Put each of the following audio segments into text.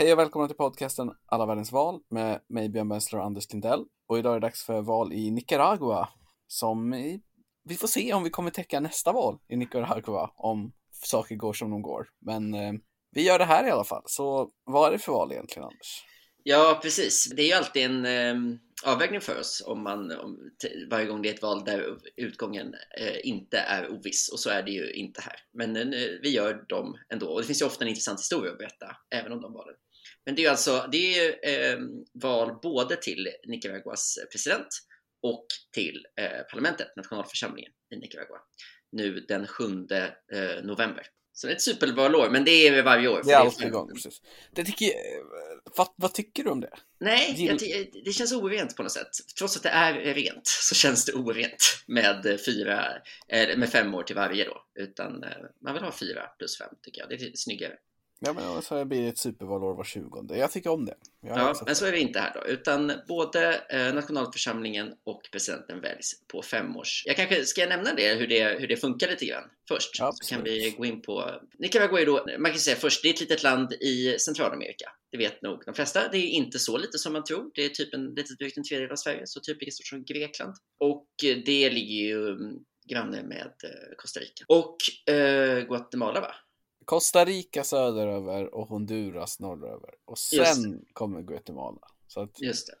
Hej och välkomna till podcasten Alla världens val med mig Björn Bensler och Anders Lindell. Och idag är det dags för val i Nicaragua som i, vi får se om vi kommer täcka nästa val i Nicaragua om saker går som de går. Men eh, vi gör det här i alla fall. Så vad är det för val egentligen Anders? Ja, precis. Det är ju alltid en eh, avvägning för oss om man om, varje gång det är ett val där utgången eh, inte är oviss och så är det ju inte här. Men eh, vi gör dem ändå och det finns ju ofta en intressant historia att berätta även om de valen. Men det är alltså det är eh, val både till Nicaraguas president och till eh, parlamentet, nationalförsamlingen i Nicaragua, nu den 7 eh, november. Så det är ett supervalår, men det är varje år. Det är alltid igång, precis. Det tycker jag, vad, vad, tycker du om det? Nej, jag, det känns orent på något sätt. Trots att det är rent så känns det orent med, fyra, med fem år till varje då. Utan eh, man vill ha fyra plus fem tycker jag. Det är snyggare. Ja, men så blir det ett supervalår var 20. Jag tycker om det. ja, men så är det inte här då, utan både eh, nationalförsamlingen och presidenten väljs på fem års. Jag kanske ska nämna det hur, det, hur det funkar lite grann först, ja, så kan vi gå in på Nicaragua är då, man kan säga först, det är ett litet land i Centralamerika. Det vet nog de flesta. Det är inte så lite som man tror. Det är typ en, lite drygt en tredjedel av Sverige, så typ lika stort som Grekland. Och det ligger ju mm, granne med eh, Costa Rica. Och eh, Guatemala va? Costa Rica söderöver och Honduras norröver. Och sen kommer Guatemala. Så att... Just det.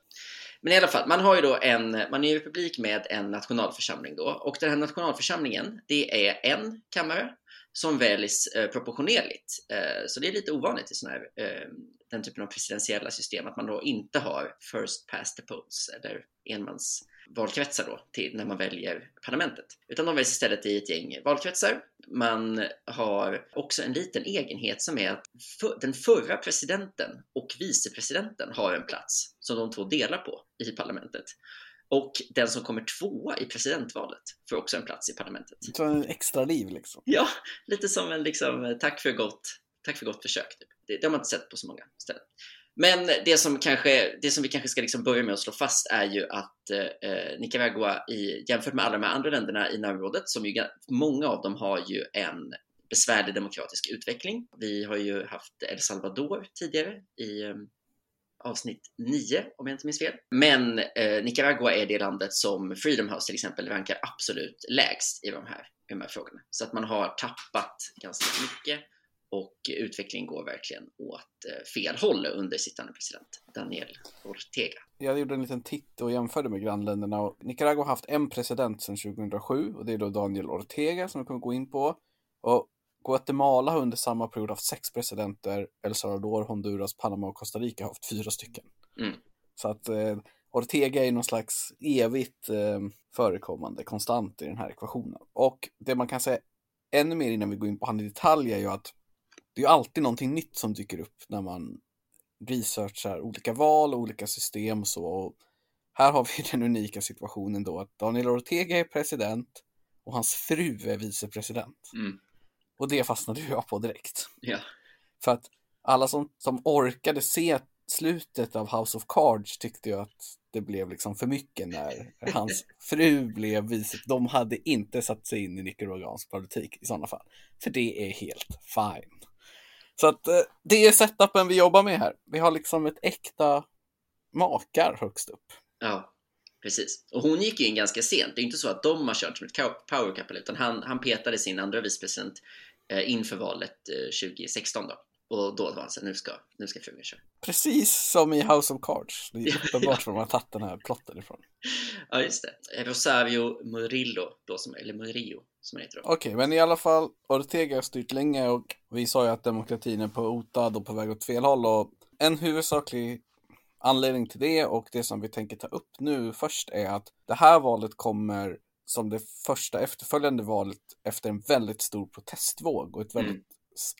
Men i alla fall, man har ju då en, man är ju republik med en nationalförsamling då och den här nationalförsamlingen, det är en kammare som väljs eh, proportionerligt. Eh, så det är lite ovanligt i sån här, eh, den typen av presidentiella system att man då inte har first past the polls eller enmans valkretsar då till när man väljer parlamentet. Utan de väljs istället i ett gäng valkretsar. Man har också en liten egenhet som är att för, den förra presidenten och vicepresidenten har en plats som de två delar på i parlamentet. Och den som kommer tvåa i presidentvalet får också en plats i parlamentet. Så en extra liv liksom? Ja, lite som en liksom, tack för gott, tack för gott försök. Typ. Det, det har man inte sett på så många ställen. Men det som, kanske, det som vi kanske ska liksom börja med att slå fast är ju att eh, Nicaragua i, jämfört med alla de här andra länderna i närområdet, som ju, många av dem har ju en besvärlig demokratisk utveckling. Vi har ju haft El Salvador tidigare i eh, avsnitt 9 om jag inte minns fel. Men eh, Nicaragua är det landet som Freedom House till exempel rankar absolut lägst i de här, i de här frågorna. Så att man har tappat ganska mycket och utvecklingen går verkligen åt eh, fel håll under sittande president Daniel Ortega. Jag gjorde en liten titt och jämförde med grannländerna och Nicaragua har haft en president sedan 2007 och det är då Daniel Ortega som vi kommer gå in på. Och Guatemala har under samma period haft sex presidenter, El Salvador, Honduras, Panama och Costa Rica har haft fyra stycken. Mm. Så att eh, Ortega är någon slags evigt eh, förekommande konstant i den här ekvationen. Och det man kan säga ännu mer innan vi går in på han i detalj är ju att det är ju alltid någonting nytt som dyker upp när man researchar olika val och olika system och så. Och här har vi den unika situationen då att Daniel Ortega är president och hans fru är vicepresident. Mm. Och det fastnade jag på direkt. Ja. För att alla som, som orkade se slutet av House of Cards tyckte ju att det blev liksom för mycket när hans fru blev vice. De hade inte satt sig in i nicaraguansk politik i sådana fall. För det är helt fine. Så att eh, det är setupen vi jobbar med här. Vi har liksom ett äkta makar högst upp. Ja, precis. Och hon gick ju in ganska sent. Det är inte så att de har kört som ett power couple, utan han, han petade sin andra vicepresident eh, inför valet eh, 2016 då. Och då var han så nu ska, nu ska frugan köra. Precis som i House of Cards. Det är uppenbart var de har tagit den här plotten ifrån. Ja, just det. Rosario Murillo, då som, eller Murillo som heter. Okej, okay, men i alla fall, Ortega har styrt länge och vi sa ju att demokratin är på otad och på väg åt fel håll och en huvudsaklig anledning till det och det som vi tänker ta upp nu först är att det här valet kommer som det första efterföljande valet efter en väldigt stor protestvåg och ett väldigt mm.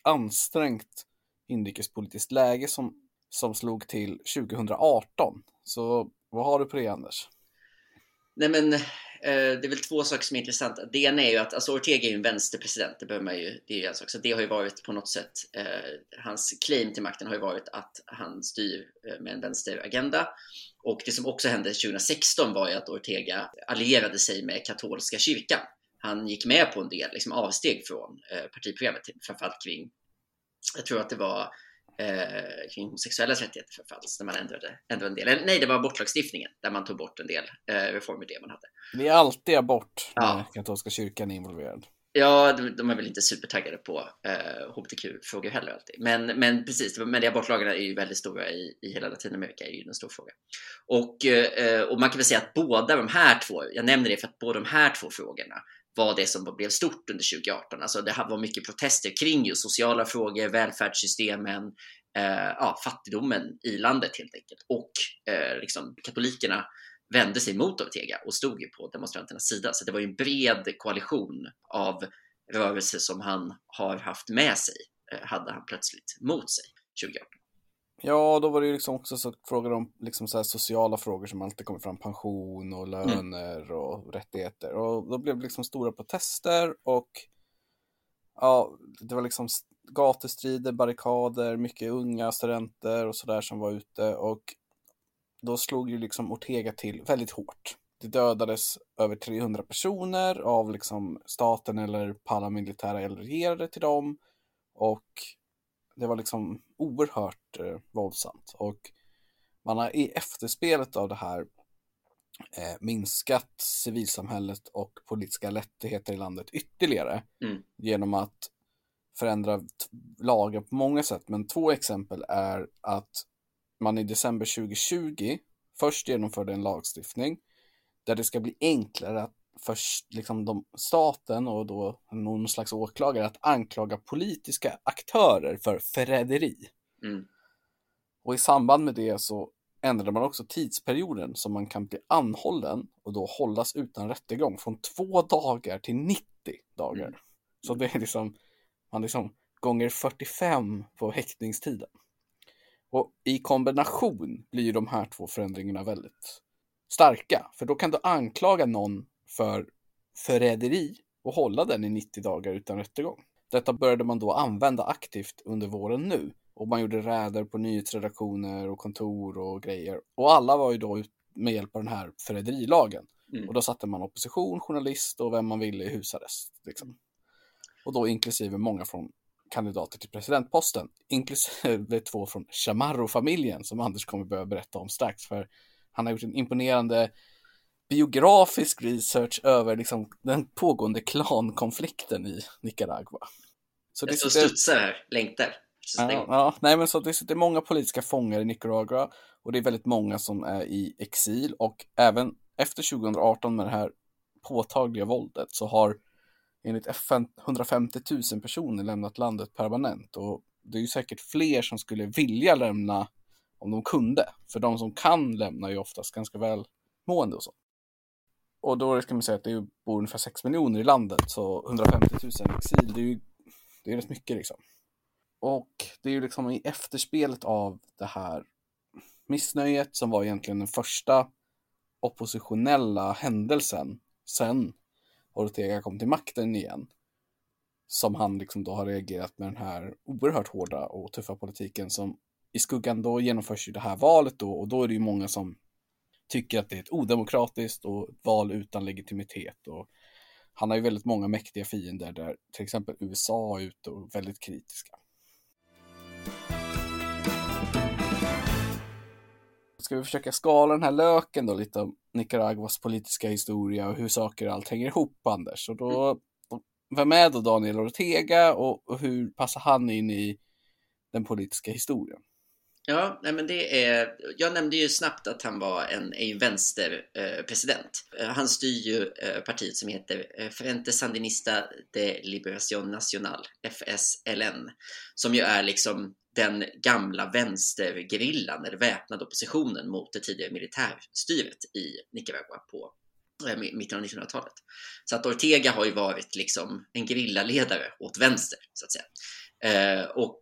ansträngt inrikespolitiskt läge som, som slog till 2018. Så vad har du på det Anders? Nej men Eh, det är väl två saker som är intressanta. Det ena är ju att alltså Ortega är ju en vänsterpresident, det behöver man ju, det är ju en sak. Så det har ju varit på något sätt, eh, hans claim till makten har ju varit att han styr eh, med en vänsteragenda. Och det som också hände 2016 var ju att Ortega allierade sig med katolska kyrkan. Han gick med på en del liksom, avsteg från eh, partiprogrammet, framförallt kring, jag tror att det var eh, kring homosexuellas rättigheter förfalls när man ändrade, ändrade en del. Eller, nej, det var abortlagstiftningen där man tog bort en del eh, reformer det man hade. Det är alltid abort när Ja. katolska kyrkan är involverad. Ja, de, de är väl inte supertaggade på eh, hbtq-frågor heller alltid. Men, men precis, men de abortlagarna är ju väldigt stora i, i hela Latinamerika, är ju en stor fråga. Och, eh, och man kan väl säga att båda de här två, jag nämner det för att båda de här två frågorna var det som blev stort under 2018. Alltså det var mycket protester kring just sociala frågor, välfärdssystemen, eh, ja, fattigdomen i landet helt enkelt. Och eh, liksom, katolikerna vände sig mot Ortega och stod ju på demonstranternas sida. Så det var ju en bred koalition av rörelser som han har haft med sig, eh, hade han plötsligt mot sig 2018. Ja, då var det ju liksom också så frågor om liksom så här sociala frågor som alltid kommer fram, pension och löner och rättigheter. Och då blev det liksom stora protester och ja, det var liksom gatustrider, barrikader, mycket unga studenter och sådär som var ute och då slog ju liksom Ortega till väldigt hårt. Det dödades över 300 personer av liksom staten eller paramilitära allierade till dem och det var liksom oerhört eh, våldsamt och man har i efterspelet av det här eh, minskat civilsamhället och politiska rättigheter i landet ytterligare Mm. genom att förändra lagar på många sätt. Men två exempel är att man i december 2020 först genomförde en lagstiftning där det ska bli enklare att först liksom de, staten och då någon slags åklagare att anklaga politiska aktörer för förräderi. Mm. Och i samband med det så ändrade man också tidsperioden som man kan bli anhållen och då hållas utan rättegång från två dagar till 90 dagar. Mm. Så det är liksom, man liksom gånger 45 på häktningstiden. Och i kombination blir de här två förändringarna väldigt starka. För då kan du anklaga någon för förräderi och hålla den i 90 dagar utan rättegång. Detta började man då använda aktivt under våren nu. Och man gjorde räder på nyhetsredaktioner och kontor och grejer. Och alla var ju då med hjälp av den här förräderilagen. Mm. Och då satte man opposition, journalist och vem man ville i husarrest. Liksom. Och då inklusive många från kandidater till presidentposten. Inklusive två från Chamorro-familjen som Anders kommer börja berätta om strax. För han har gjort en imponerande biografisk research över liksom, den pågående klankonflikten i Nicaragua. Så står och sitter- studsar här, längtar. Det- Ja, ja, nej men så det sitter många politiska fångar i Nicaragua och det är väldigt många som är i exil och även efter 2018 med det här påtagliga våldet så har enligt FN 150 000 personer lämnat landet permanent och det är ju säkert fler som skulle vilja lämna om de kunde. För de som kan lämna är ju oftast ganska välmående och så. Och då ska man säga att det bor ungefär 6 miljoner i landet så 150 000 i exil det är ju det är rätt mycket liksom. Och det är ju liksom i efterspelet av det här missnöjet som var egentligen den första oppositionella händelsen sen Ortega kom till makten igen. Som han liksom då har reagerat med den här oerhört hårda och tuffa politiken som i skuggan då genomförs ju det här valet då och då är det ju många som tycker att det är ett odemokratiskt och ett val utan legitimitet och han har ju väldigt många mäktiga fiender där till exempel USA är ute och väldigt kritiska. Ska vi försöka skala den här löken då lite om Nicaraguas politiska historia och hur saker och allt hänger ihop Anders. Och då, vem är då Daniel Ortega och, och hur passar han in i den politiska historien? Ja, nej men det är, jag nämnde ju snabbt att han var en, en vänsterpresident. Eh, eh, han styr ju eh, partiet som heter eh, Frente Sandinista de Liberación Nacional, FSLN, som ju är liksom den gamla vänstergerillan eller väpnade oppositionen mot det tidigare militärstyret i Nicaragua på eh, mitten av 1900-talet. Så att Ortega har ju varit liksom en gerillaledare åt vänster, så att säga. Eh, och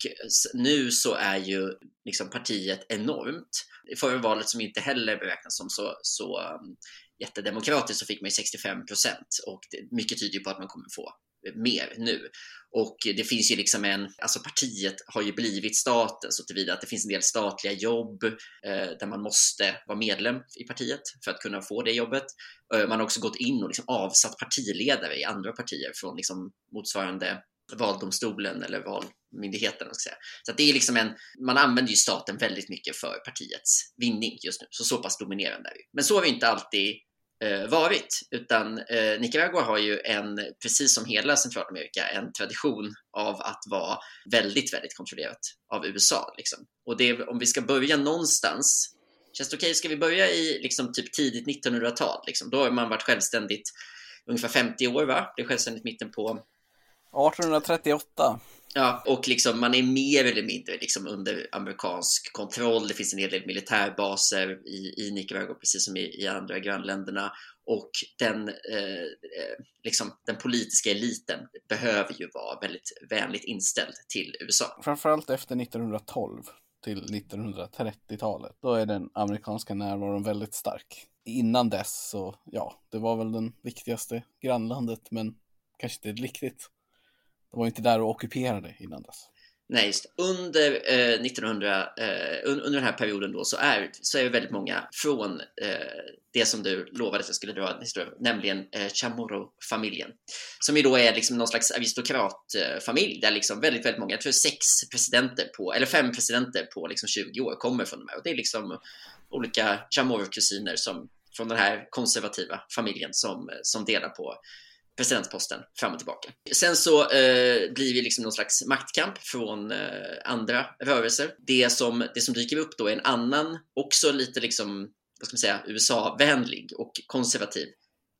nu så är ju liksom partiet enormt. I förra valet som inte heller beräknas som så, så um, jättedemokratiskt så fick man ju 65 procent och det, mycket tyder ju på att man kommer få mer nu. Och det finns ju liksom en, alltså partiet har ju blivit staten så tillvida att det finns en del statliga jobb eh, där man måste vara medlem i partiet för att kunna få det jobbet. Eh, man har också gått in och liksom avsatt partiledare i andra partier från liksom motsvarande valdomstolen eller valmyndigheten. Ska säga. Så det är liksom en, man använder ju staten väldigt mycket för partiets vinning just nu, så så pass dominerande är det. Men så har vi inte alltid eh, varit, utan eh, Nicaragua har ju en, precis som hela Centralamerika, en tradition av att vara väldigt, väldigt kontrollerat av USA. Liksom. Och det, om vi ska börja någonstans Känns det okej? Okay? Ska vi börja i liksom typ tidigt 1900-tal? Liksom? Då har man varit självständigt ungefär 50 år, va? Det är självständigt mitten på... 1838. Ja, och liksom man är mer eller mindre liksom under amerikansk kontroll. Det finns en hel del militärbaser i, i Nicaragua, precis som i, i andra grannländerna. Och den, eh, liksom, den politiska eliten behöver ju vara väldigt vänligt inställd till USA. Framförallt efter 1912 till 1930-talet. Då är den amerikanska närvaron väldigt stark. Innan dess så, ja, det var väl den viktigaste grannlandet, men kanske inte riktigt. De var inte där och ockuperade innan dess. Nej, just Under, eh, 1900, eh, under den här perioden då så är, så är det väldigt många från eh, det som du lovade att jag skulle dra en historia nämligen eh, Chamorro-familjen. Som ju då är liksom någon slags aristokratfamilj eh, där liksom väldigt, väldigt många, jag tror sex presidenter på, eller fem presidenter på liksom 20 år kommer från de här. Och det är liksom olika Chamorro-kusiner som från den här konservativa familjen som, som delar på presidentposten fram och tillbaka. Sen så eh, blir det liksom någon slags maktkamp från eh, andra rörelser. Det som, det som dyker upp då är en annan, också lite liksom, vad ska man säga, USA-vänlig och konservativ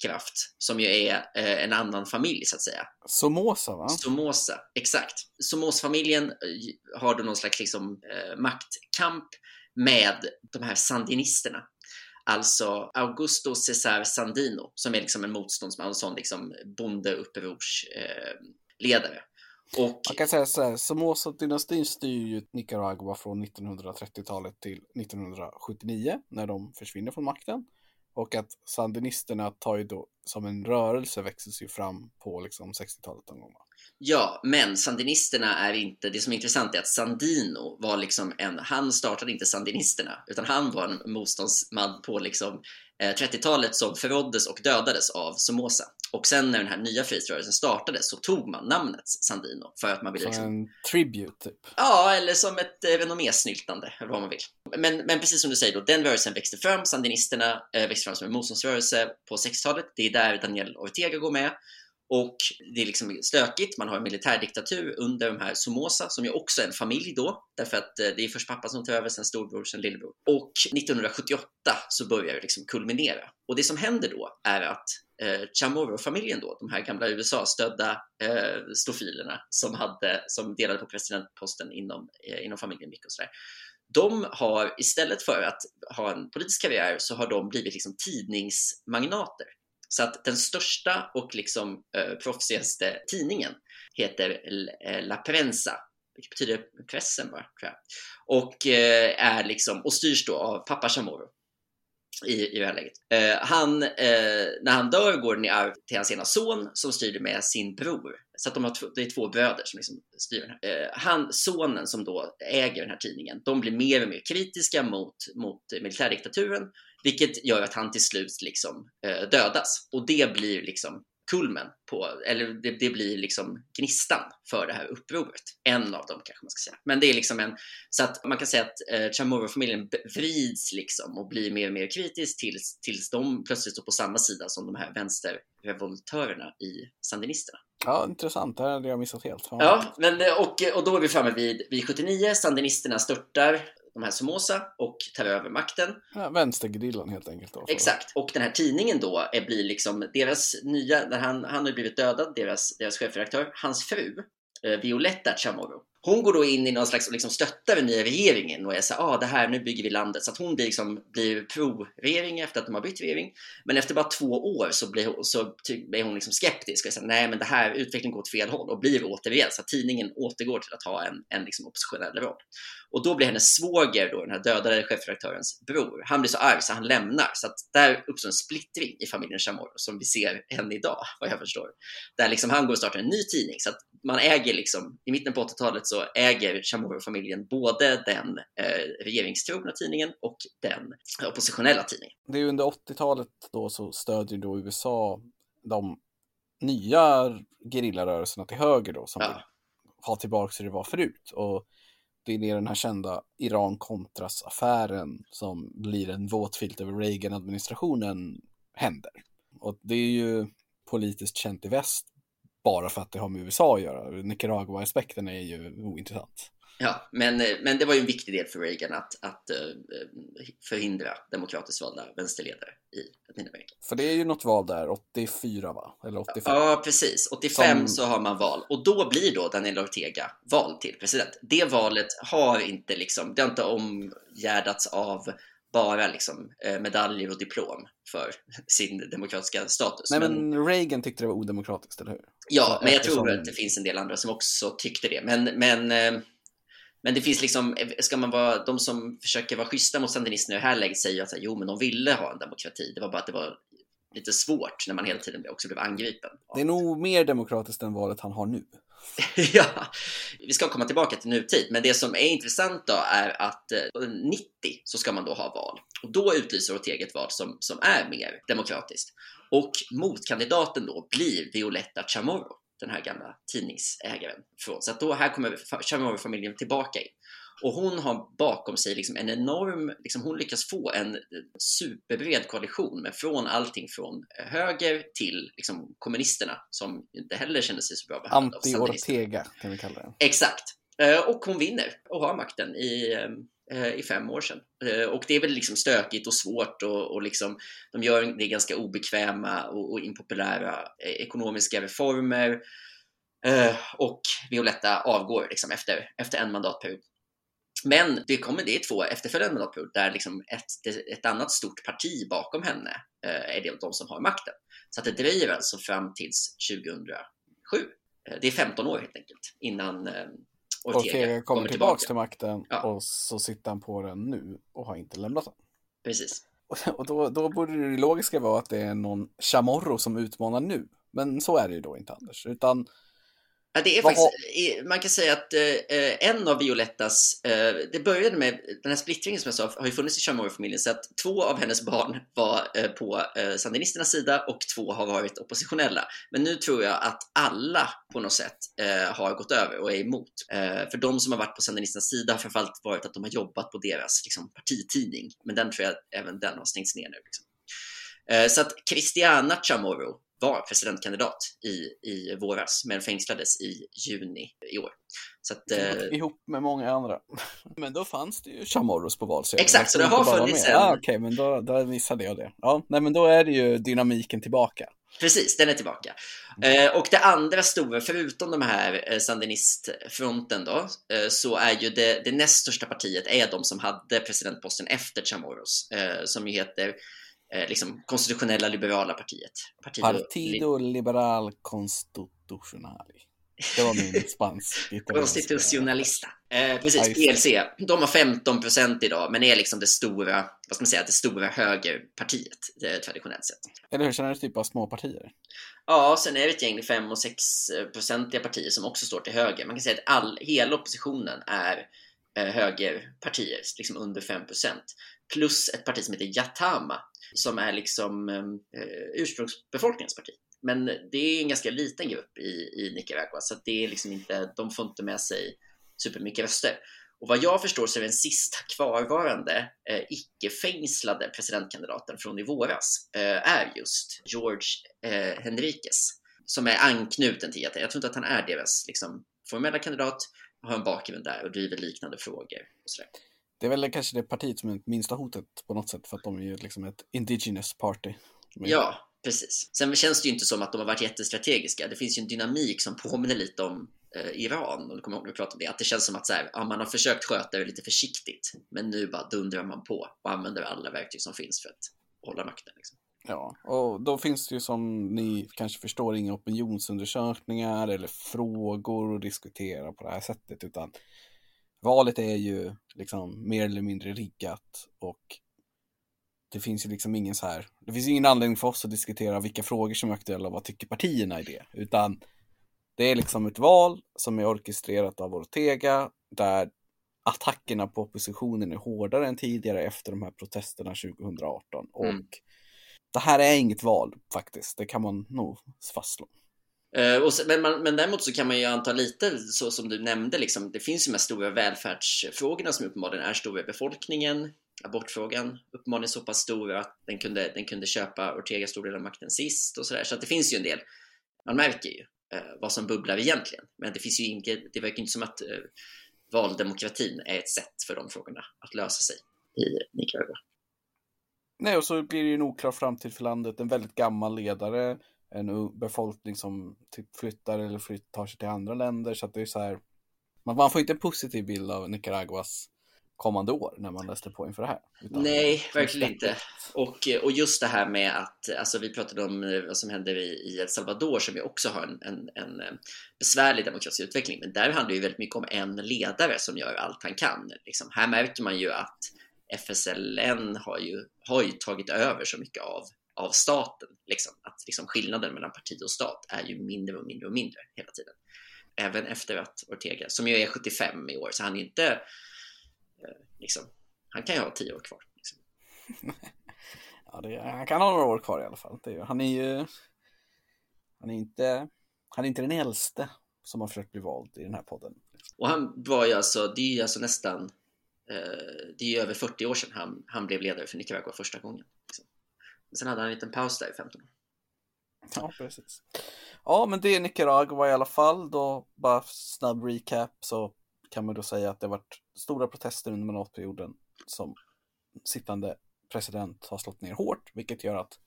kraft som ju är eh, en annan familj så att säga. Somoza va? Somoza, exakt. Somoza-familjen eh, har då någon slags liksom, eh, maktkamp med de här sandinisterna Alltså Augusto Cesar Sandino som är liksom en motståndsman, en sån liksom bondeupprorsledare. Eh, och... Man kan säga så här, Somoza-dynastin styr ju Nicaragua från 1930-talet till 1979 när de försvinner från makten. Och att sandinisterna tar ju då som en rörelse växer ju fram på liksom 60-talet någon gång. Ja, men sandinisterna är inte, det som är intressant är att Sandino var liksom en, han startade inte sandinisterna, utan han var en motståndsman på liksom eh, 30-talet som förråddes och dödades av Somoza. Och sen när den här nya frihetsrörelsen startade så tog man namnet Sandino för att man ville... Som liksom... en tribute typ? Ja, eller som ett eh, renommésnyltande, eller vad man vill. Men, men precis som du säger då, den rörelsen växte fram, sandinisterna eh, växte fram som en motståndsrörelse på 60-talet. Det är där Daniel Ortega går med. Och det är liksom stökigt, man har en militärdiktatur under de här Somoza som ju också är en familj då, därför att eh, det är först pappa som tar över, sen storbror, sen lillebror. Och 1978 så börjar det liksom kulminera. Och det som händer då är att eh, Chamorro-familjen då, de här gamla USA-stödda eh, stofilerna som, hade, som delade på presidentposten inom, eh, inom familjen Mick och sådär. De har istället för att ha en politisk karriär så har de blivit liksom tidningsmagnater. Så att den största och liksom eh, proffsigaste tidningen heter eh, La Prensa, vilket betyder pressen bara, tror jag. Och, eh, är liksom, och styrs då av pappa Chamorro i, i det här läget. Eh, han, eh, när han dör går den i arv till hans ena son som styr med sin bror. Så att de har det är två bröder som liksom styr den här. Eh, han, sonen som då äger den här tidningen, de blir mer och mer kritiska mot, mot militärdiktaturen vilket gör att han till slut liksom eh, dödas. Och det blir liksom kulmen på, eller det, det, blir liksom gnistan för det här upproret. En av dem kanske man ska säga. Men det är liksom en, så att man kan säga att eh, Chamorro-familjen vrids liksom och blir mer och mer kritisk tills, tills de plötsligt står på samma sida som de här vänsterrevoltörerna i sandinisterna. Ja, intressant. Det hade jag missat helt. Ja, men, och, och då är vi framme vid, vid 79. Sandinisterna störtar de här Somoza och tar över makten. Ja, vänstergrillan helt enkelt. Då, Exakt. Och den här tidningen då är, blir liksom deras nya, där han, han har blivit dödad, deras, deras chefredaktör, hans fru, eh, Violetta Chamorro. Hon går då in i någon slags, liksom stöttar den nya regeringen och är så ah, det här, nu bygger vi landet. Så att hon blir, liksom, blir pro-regering efter att de har bytt regering. Men efter bara två år så blir hon, så blir hon liksom skeptisk och säger nej, men det här utvecklingen går åt fel håll och blir återigen så att tidningen återgår till att ha en, en liksom oppositionell roll. Och då blir hennes svåger, då, den här dödade chefredaktörens bror, han blir så arg så han lämnar. Så att där uppstår en splittring i familjen Chamorro som vi ser än idag, vad jag förstår. Där liksom han går och startar en ny tidning. Så att man äger liksom, i mitten på 80-talet så äger Chamorro-familjen både den eh, regeringstrogna tidningen och den oppositionella tidningen. Det är under 80-talet då så stödjer då USA de nya gerillarörelserna till höger då som ja ha tillbaka hur det var förut. Och det är den här kända Iran-Contras-affären som blir en våt filt över Reagan-administrationen händer. Och det är ju politiskt känt i väst bara för att det har med USA att göra. Nicaragua-aspekten är ju ointressant. Ja, men, men det var ju en viktig del för Reagan att, att uh, förhindra demokratiskt valda vänsterledare i Latinamerika. För det är ju något val där, 84 va? Eller 85? Ja, precis. 85 Som... så har man val och då blir då Daniel Ortega vald till president. Det valet har inte liksom, det har inte omgärdats av bara liksom, eh, medaljer och diplom för sin demokratiska status. Nej, men, men Reagan tyckte det var odemokratiskt, eller hur? Ja, men jag tror att det finns en del andra som också tyckte det. Men, men, eh, men det finns liksom, ska man vara, de som försöker vara schyssta mot sandinisterna i det här läget säger att jo, men de ville ha en demokrati. Det var bara att det var lite svårt när man hela tiden också blev angripen. Det är nog mer demokratiskt än valet han har nu. ja, vi ska komma tillbaka till nutid, men det som är intressant då är att 90 eh, så ska man då ha val och då utlyser Ortega ett val som, som är mer demokratiskt. Och motkandidaten då blir Violetta Chamorro, den här gamla tidningsägaren. Så att då här kommer Chamorro-familjen tillbaka in. Och hon har bakom sig liksom en enorm, liksom hon lyckas få en superbred koalition med från allting från höger till liksom kommunisterna som inte heller känner sig så bra behandlade Anti-Ortega kan vi kalla det. Exakt. Eh, och hon vinner och har makten i, eh, i fem år sedan. Eh, och det är väl liksom stökigt och svårt och, och liksom, de gör det ganska obekväma och, och impopulära ekonomiska reformer. Och Violetta avgår liksom efter, efter en mandatperiod. Men det kommer, det är två efterföljande mandatperioder där liksom ett, ett annat stort parti bakom henne eh, är det de som har makten. Så att det dröjer alltså fram tills 2007. Eh, det är 15 år helt enkelt innan eh, Ortega, Ortega kommer, kommer tillbaka till makten ja. och så sitter han på den nu och har inte lämnat den. Precis. Och då, då borde det logiska vara att det är någon Chamorro som utmanar nu. Men så är det ju då inte Anders, utan Ja, det är faktiskt, man kan säga att eh, en av Violettas, eh, det började med den här splittringen som jag sa, har ju funnits i Chamorro-familjen, så att två av hennes barn var eh, på eh, sandinisternas sida och två har varit oppositionella. Men nu tror jag att alla på något sätt eh, har gått över och är emot. Eh, för de som har varit på sandinisternas sida har framförallt varit att de har jobbat på deras liksom, partitidning, men den tror jag även den har stängts ner nu. Liksom. Eh, så att Christiana Chamorro var presidentkandidat i, i våras, men fängslades i juni i år. Så att, eh... Ihop med många andra. Men då fanns det ju Chamorros på valsedeln. Exakt, så det har funnits en... Ah, Okej, okay, men då, då missade jag det. Ja, nej, men då är det ju dynamiken tillbaka. Precis, den är tillbaka. Eh, och det andra stora, förutom de här eh, sandinistfronten då, eh, så är ju det, det näst största partiet är de som hade presidentposten efter Chamorros, eh, som ju heter eh, liksom konstitutionella liberala partiet. Partido, Partido Liberal Constitucionali. Det var min spansk Konstitutionalista. Eh, precis, PLC. De har 15 procent idag, men är liksom det stora, vad ska man säga, det stora högerpartiet eh, traditionellt sett. Eller hur? Sen är det typ av små partier. Ja, sen är det ett gäng 5 och 6 procentiga partier som också står till höger. Man kan säga att all, hela oppositionen är eh, högerpartier, liksom under 5 procent. Plus ett parti som heter Yatama som är liksom ehm, eh, ursprungsbefolkningens parti. Men det är en ganska liten grupp i, i Nicaragua så det är liksom inte, de får inte med sig supermycket röster. Och vad jag förstår så är den sista kvarvarande eh, icke-fängslade presidentkandidaten från i våras eh, är just George eh, Henriquez som är anknuten till Jag tror inte att han är deras liksom, formella kandidat, har en bakgrund där och driver liknande frågor. Och sådär. Det är väl kanske det partiet som är minsta hotet på något sätt för att de är ju liksom ett indigenous party. Ja, precis. Sen känns det ju inte som att de har varit jättestrategiska. Det finns ju en dynamik som påminner lite om eh, Iran, och du kommer ihåg när vi pratade om det, att det känns som att så här, ja, man har försökt sköta det lite försiktigt, men nu bara dundrar man på och använder alla verktyg som finns för att hålla makten. Liksom. Ja, och då finns det ju som ni kanske förstår inga opinionsundersökningar eller frågor att diskutera på det här sättet, utan valet är ju liksom mer eller mindre riggat och det finns ju liksom ingen så här, det finns ingen anledning för oss att diskutera vilka frågor som är aktuella och vad tycker partierna i det, utan det är liksom ett val som är orkestrerat av Ortega där attackerna på oppositionen är hårdare än tidigare efter de här protesterna 2018 och mm. det här är inget val faktiskt, det kan man nog fastslå. Eh, och så, men, man, men däremot så kan man ju anta lite så som du nämnde, liksom, det finns ju de här stora välfärdsfrågorna som uppenbarligen är stora i befolkningen. Abortfrågan uppenbarligen så pass stor att den kunde, den kunde köpa Ortega stor del av makten sist och sådär. Så att det finns ju en del, man märker ju eh, vad som bubblar egentligen. Men det finns ju inget, det verkar inte som att eh, valdemokratin är ett sätt för de frågorna att lösa sig i Nicaragua. Nej, och så blir det ju en oklar framtid för landet. En väldigt gammal ledare, en befolkning som typ flyttar eller flytt, tar sig till andra länder. Så att det är så här, man, man får inte en positiv bild av Nicaraguas kommande år när man läste på inför det här. Nej, verkligen inte. Och, och just det här med att, alltså vi pratade om eh, vad som händer i, i El Salvador som ju också har en, en, en eh, besvärlig demokratisk utveckling, men där handlar det ju väldigt mycket om en ledare som gör allt han kan. Liksom. Här märker man ju att FSLN har ju, har ju tagit över så mycket av, av staten. Liksom. Att liksom skillnaden mellan parti och stat är ju mindre och mindre och mindre hela tiden. Även efter att Ortega, som ju är 75 i år, så han är inte eh, liksom, han kan ju ha tio år kvar. Liksom. ja, det, han kan ha några år kvar i alla fall. Är, han är ju han är inte, han är inte den äldste som har försökt bli vald i den här podden. Och han var ju alltså, det är ju alltså nästan Eh, det är ju över 40 år sedan han, han blev ledare för Nicaragua första gången. Men sen hade han en liten paus där i 15 år. Ja, precis. Ja, men det är Nicaragua i alla fall. Då bara snabb recap så kan man då säga att det har varit stora protester under mandatperioden som sittande president har slått ner hårt, vilket gör att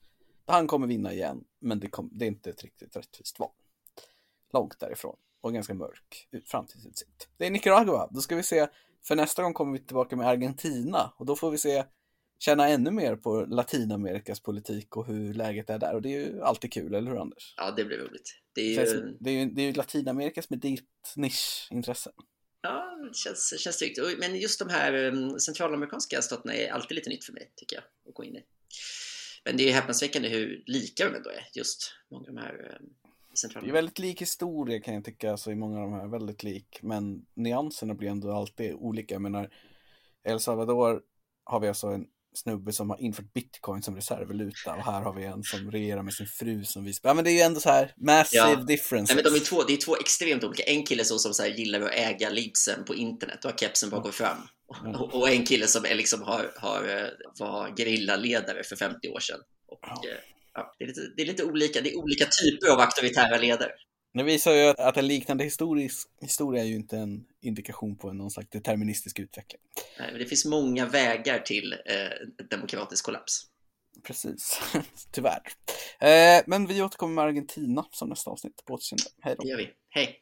han kommer vinna igen, men det, kom, det är inte ett riktigt rättvist val. Långt därifrån och ganska mörk framtidsutsikt. Det är Nicaragua, då ska vi se för nästa gång kommer vi tillbaka med Argentina och då får vi se känna ännu mer på Latinamerikas politik och hur läget är där. Och det är ju alltid kul, eller hur Anders? Ja, det blir roligt. Det är ju, det är ju, det är ju Latinamerikas med ditt nischintresse. Ja, det känns, känns tryggt. Men just de här um, centralamerikanska staterna är alltid lite nytt för mig, tycker jag, att gå in i. Men det är häpnadsväckande hur lika de ändå är, just många av de här um, det är väldigt lik historia kan jag tycka, alltså, i många av de här, väldigt lik. Men nyanserna blir ändå alltid olika. Jag menar, El Salvador har vi alltså en snubbe som har infört bitcoin som reservvaluta och här har vi en som regerar med sin fru som vi Ja men det är ju ändå så här massive ja. difference. Nej, men de är två, det är två extremt olika. En kille så som så här, gillar att äga libsen på internet och har kepsen bakom fram. Mm. Och, och, en kille som är liksom har, har, var gerillaledare för 50 år sedan. Och, ja. Eh, ja, det, är lite, det är lite olika, det är olika typer av auktoritära ledare. Det visar ju att en liknande historisk, historia är ju inte en indikation på någon slags deterministisk utveckling. Nej, men det finns många vägar till eh, demokratisk kollaps. Precis, tyvärr. Eh, men vi återkommer med Argentina som nästa avsnitt. På återseende. Hej då. Det gör vi. Hej.